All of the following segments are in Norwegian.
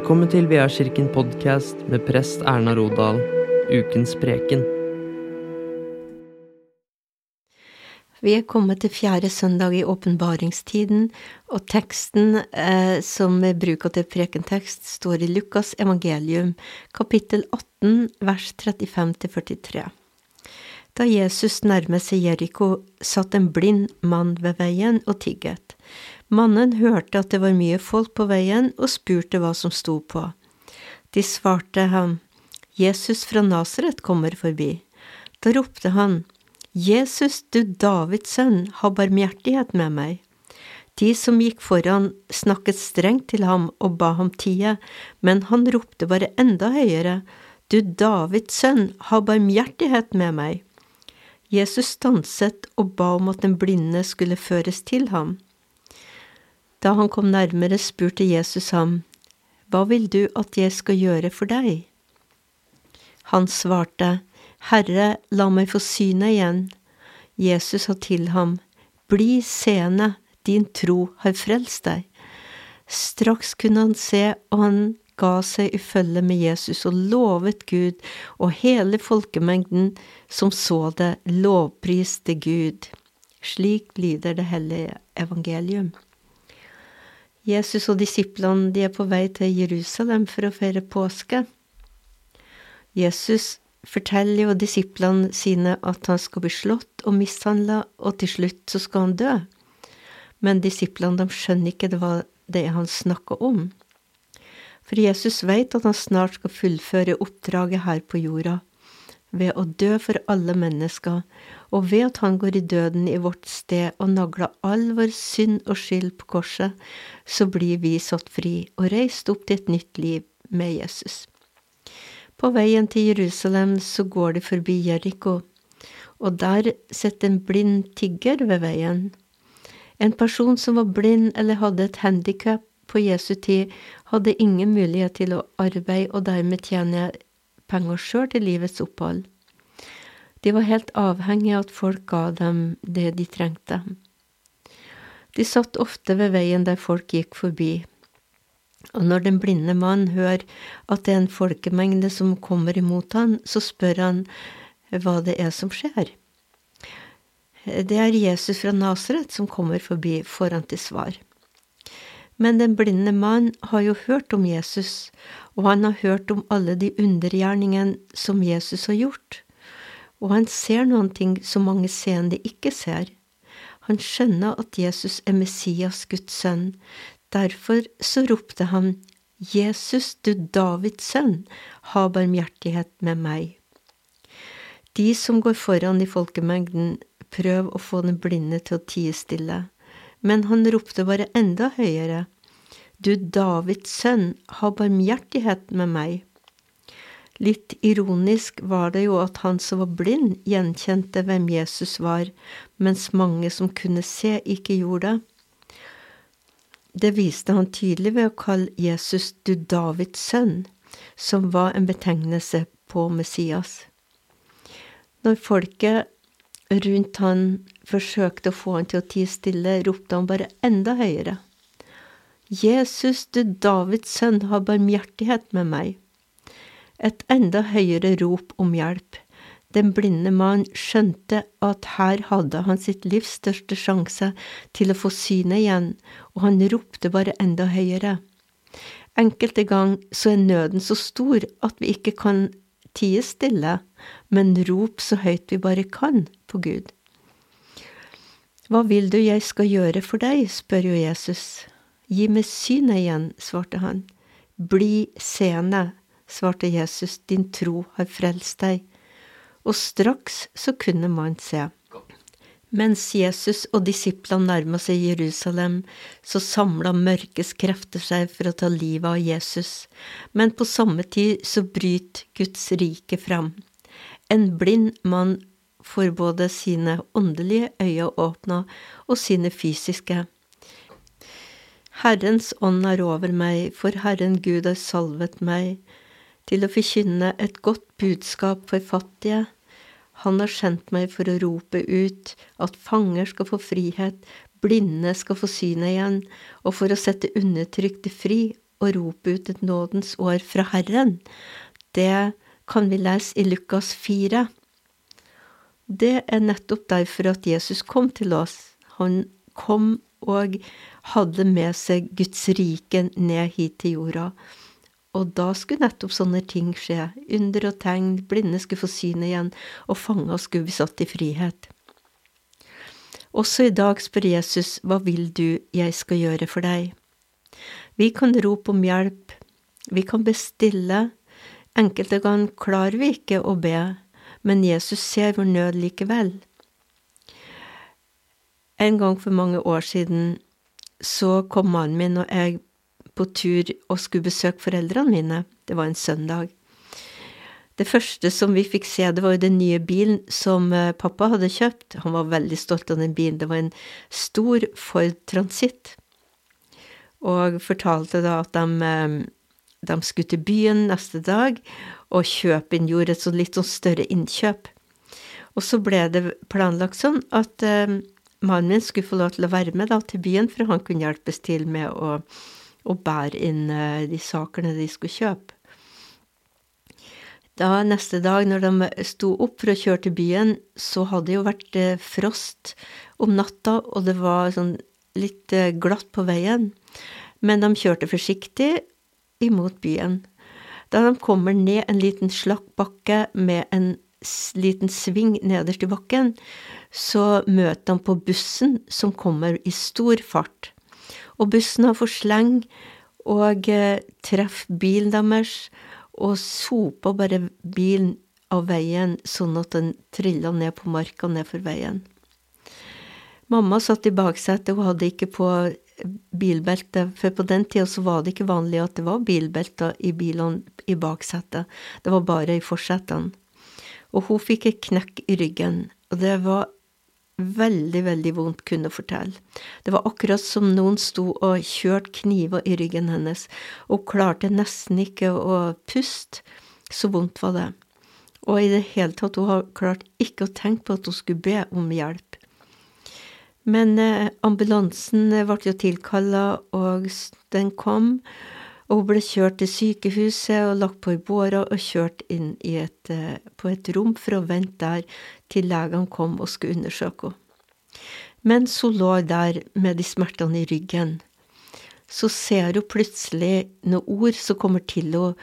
Velkommen til Veakirken podkast med prest Erna Rodal, ukens preken. Vi er kommet til fjerde søndag i åpenbaringstiden, og teksten eh, som er bruker til prekentekst, står i Lukas evangelium, kapittel 18, vers 35–43. Da Jesus nærmet seg Jeriko, satt en blind mann ved veien og tigget. Mannen hørte at det var mye folk på veien, og spurte hva som sto på. De svarte ham, Jesus fra Nasaret kommer forbi. Da ropte han, Jesus, du Davids sønn, ha barmhjertighet med meg. De som gikk foran, snakket strengt til ham og ba ham tie, men han ropte bare enda høyere, Du Davids sønn, ha barmhjertighet med meg. Jesus stanset og ba om at den blinde skulle føres til ham. Da han kom nærmere, spurte Jesus ham, Hva vil du at jeg skal gjøre for deg? Han svarte, Herre, la meg få synet igjen. Jesus sa til ham, Bli seende, din tro har frelst deg. Straks kunne han se, og han ga seg i følge med Jesus og lovet Gud, og hele folkemengden som så det, lovpriste Gud. Slik lyder det hellige evangelium. Jesus og disiplene de er på vei til Jerusalem for å feire påske. Jesus forteller jo disiplene sine at han skal bli slått og mishandla, og til slutt så skal han dø. Men disiplene de skjønner ikke hva det er han snakker om. For Jesus vet at han snart skal fullføre oppdraget her på jorda, ved å dø for alle mennesker, og ved at han går i døden i vårt sted og nagler all vår synd og skyld på korset, så blir vi satt fri og reist opp til et nytt liv med Jesus. På veien til Jerusalem så går de forbi Jeriko, og der sitter en blind tigger ved veien. En person som var blind eller hadde et handikap på Jesu tid, hadde ingen mulighet til å arbeide og dermed tjene penger sjøl til livets opphold. De var helt avhengige av at folk ga dem det de trengte. De satt ofte ved veien der folk gikk forbi, og når den blinde mann hører at det er en folkemengde som kommer imot han, så spør han hva det er som skjer. Det er Jesus fra Nasaret som kommer forbi, får han til svar. Men den blinde mann har jo hørt om Jesus, og han har hørt om alle de undergjerningene som Jesus har gjort og han ser noen ting som mange seende ikke ser. Han skjønner at Jesus er Messias, Guds sønn. Derfor så ropte han, Jesus, du Davids sønn, ha barmhjertighet med meg. De som går foran i folkemengden, prøv å få den blinde til å tie stille, men han ropte bare enda høyere, Du Davids sønn, ha barmhjertighet med meg. Litt ironisk var det jo at han som var blind, gjenkjente hvem Jesus var, mens mange som kunne se, ikke gjorde det. Det viste han tydelig ved å kalle Jesus du Davids sønn, som var en betegnelse på Messias. Når folket rundt han forsøkte å få han til å tie stille, ropte han bare enda høyere. Jesus, du Davids sønn, har barmhjertighet med meg et enda høyere rop om hjelp. Den blinde mann skjønte at her hadde han sitt livs største sjanse til å få synet igjen, og han ropte bare enda høyere. Enkelte gang så er nøden så stor at vi ikke kan tie stille, men rop så høyt vi bare kan på Gud. Hva vil du jeg skal gjøre for deg, spør jo Jesus. Gi meg synet igjen, svarte han. Bli seende, svarte Jesus, din tro har frelst deg. Og straks så kunne man se. Mens Jesus og disiplene nærma seg Jerusalem, så samla mørkets krefter seg for å ta livet av Jesus, men på samme tid så bryter Guds rike fram. En blind mann får både sine åndelige øyne åpna og sine fysiske. Herrens ånd er over meg, for Herren Gud har salvet meg til å forkynne et godt budskap for fattige. Han har sendt meg for å rope ut at fanger skal få frihet, blinde skal få synet igjen, og for å sette undertrykte fri og rope ut et nådens år fra Herren, det kan vi lese i Lukas 4. Det er nettopp derfor at Jesus kom til oss. Han kom og hadde med seg Guds rike ned hit til jorda. Og da skulle nettopp sånne ting skje. Under og tegn, blinde skulle få synet igjen, og fanga skulle bli satt i frihet. Også i dag spør Jesus, hva vil du jeg skal gjøre for deg? Vi kan rope om hjelp, vi kan bestille, enkelte ganger klarer vi ikke å be, men Jesus ser vår nød likevel. En gang for mange år siden så kom mannen min og jeg på tur og skulle besøke foreldrene mine. Det var en søndag. Det første som vi fikk se, det var jo den nye bilen som eh, pappa hadde kjøpt. Han var veldig stolt av den bilen. Det var en stor Ford Transit. Og fortalte da at de, eh, de skulle til byen neste dag og kjøpe inn, gjorde et sånt litt sånn større innkjøp. Og så ble det planlagt sånn at uh, mannen min skulle få lov til å være med da til byen, for han kunne hjelpes til med å, å bære inn uh, de sakene de skulle kjøpe. Da neste dag, når de sto opp for å kjøre til byen, så hadde det jo vært eh, frost om natta, og det var sånn litt eh, glatt på veien. Men de kjørte forsiktig imot byen. Da de kommer ned en liten slakk bakke med en liten sving nederst i bakken, så møter de på bussen som kommer i stor fart. Og bussen har forsleng og eh, treffer bilen deres og soper bare bilen av veien sånn at den trilla ned på marka nedfor veien. Mamma satt i baksetet, hun hadde ikke på bilbelte, for på den tida var det ikke vanlig at det var bilbelter i bilene i baksetet, det var bare i forsetene. Og hun fikk et knekk i ryggen, og det var veldig, veldig vondt, kunne fortelle. Det var akkurat som noen sto og kjørte kniver i ryggen hennes, og klarte nesten ikke å puste, så vondt var det. Og i det hele tatt, hun klarte ikke å tenke på at hun skulle be om hjelp. Men eh, ambulansen ble jo tilkalla, og den kom, og hun ble kjørt til sykehuset og lagt på i båra og kjørt inn et, eh, på et rom for å vente der til legene kom og skulle undersøke henne. Mens hun lå der med de smertene i ryggen, så ser hun plutselig noen ord som kommer til henne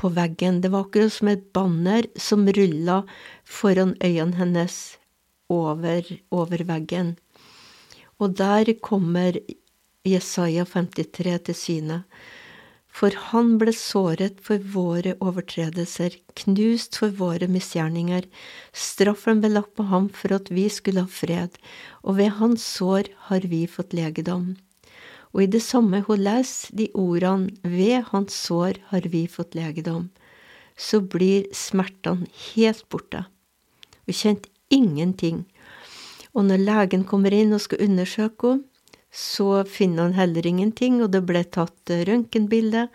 på veggen. Det var akkurat som et banner som rulla foran øynene hennes over, over veggen. Og der kommer Jesaja 53 til syne. For han ble såret for våre overtredelser, knust for våre misgjerninger. Straffen ble lagt på ham for at vi skulle ha fred, og ved hans sår har vi fått legedom. Og i det samme hun leser de ordene ved hans sår har vi fått legedom, så blir smertene helt borte. Hun kjente ingenting. Og når legen kommer inn og skal undersøke henne, så finner han heller ingenting, og det ble tatt røntgenbilde,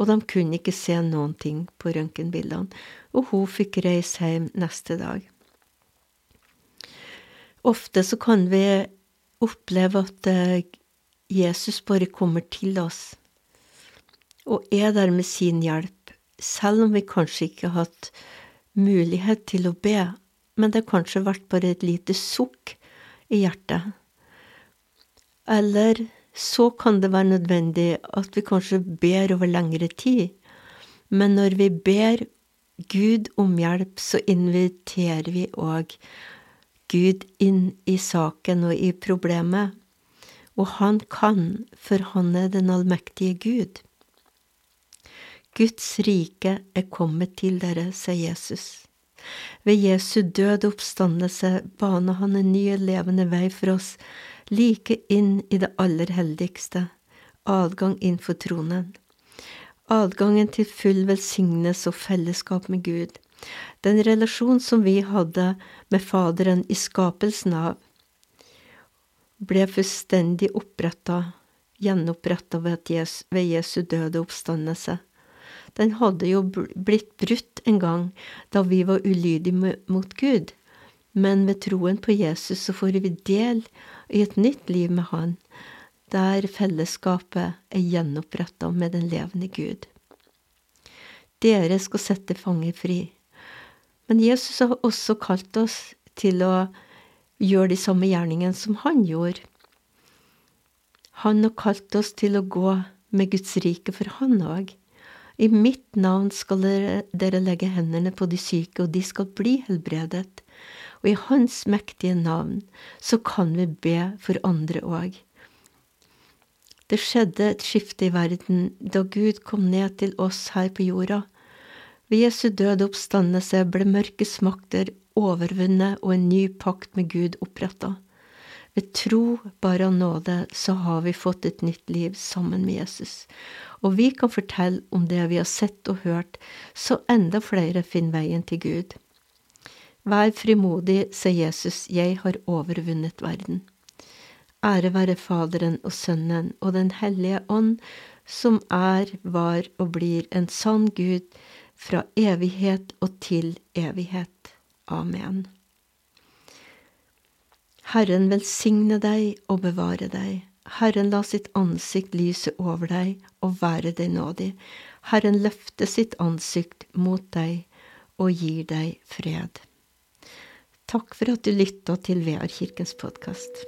og de kunne ikke se noen ting på røntgenbildene, og hun fikk reise hjem neste dag. Ofte så kan vi oppleve at eh, Jesus bare kommer til oss og er der med sin hjelp, selv om vi kanskje ikke har hatt mulighet til å be, men det har kanskje vært bare et lite sukk i hjertet eller så kan det være nødvendig at vi kanskje ber over lengre tid. Men når vi ber Gud om hjelp, så inviterer vi òg Gud inn i saken og i problemet. Og han kan, for han er den allmektige Gud. Guds rike er kommet til dere, sier Jesus. Ved Jesu død oppstandelse baner han en ny levende vei for oss like inn i det aller helligste, adgang inn for tronen. Adgangen til full velsignelse og fellesskap med Gud. Den relasjon som vi hadde med Faderen i skapelsen av, ble fullstendig oppretta, gjenoppretta ved, ved Jesu døde oppstandelse. Den hadde jo blitt brutt en gang da vi var ulydige mot Gud, men ved troen på Jesus så får vi del i et nytt liv med Han. der fellesskapet er gjenoppretta med den levende Gud. Dere skal sette fanger fri. Men Jesus har også kalt oss til å gjøre de samme gjerningene som han gjorde. Han har kalt oss til å gå med Guds rike for han òg. I mitt navn skal dere, legge hendene på de syke, og de skal bli helbredet. Og i Hans mektige navn så kan vi be for andre òg. Det skjedde et skifte i verden da Gud kom ned til oss her på jorda. Ved Jesu døde oppstandelse ble mørkets makter overvunnet og en ny pakt med Gud oppretta. Ved tro, bare av nåde, så har vi fått et nytt liv sammen med Jesus. Og vi kan fortelle om det vi har sett og hørt, så enda flere finner veien til Gud. Vær frimodig, sier Jesus, jeg har overvunnet verden. Ære være Faderen og Sønnen og Den hellige ånd, som er, var og blir en sann Gud fra evighet og til evighet. Amen. Herren velsigne deg og bevare deg. Herren la sitt ansikt lyse over deg og være deg nådig. Herren løfte sitt ansikt mot deg og gir deg fred. Takk for at du lytta til VR kirkens podkast.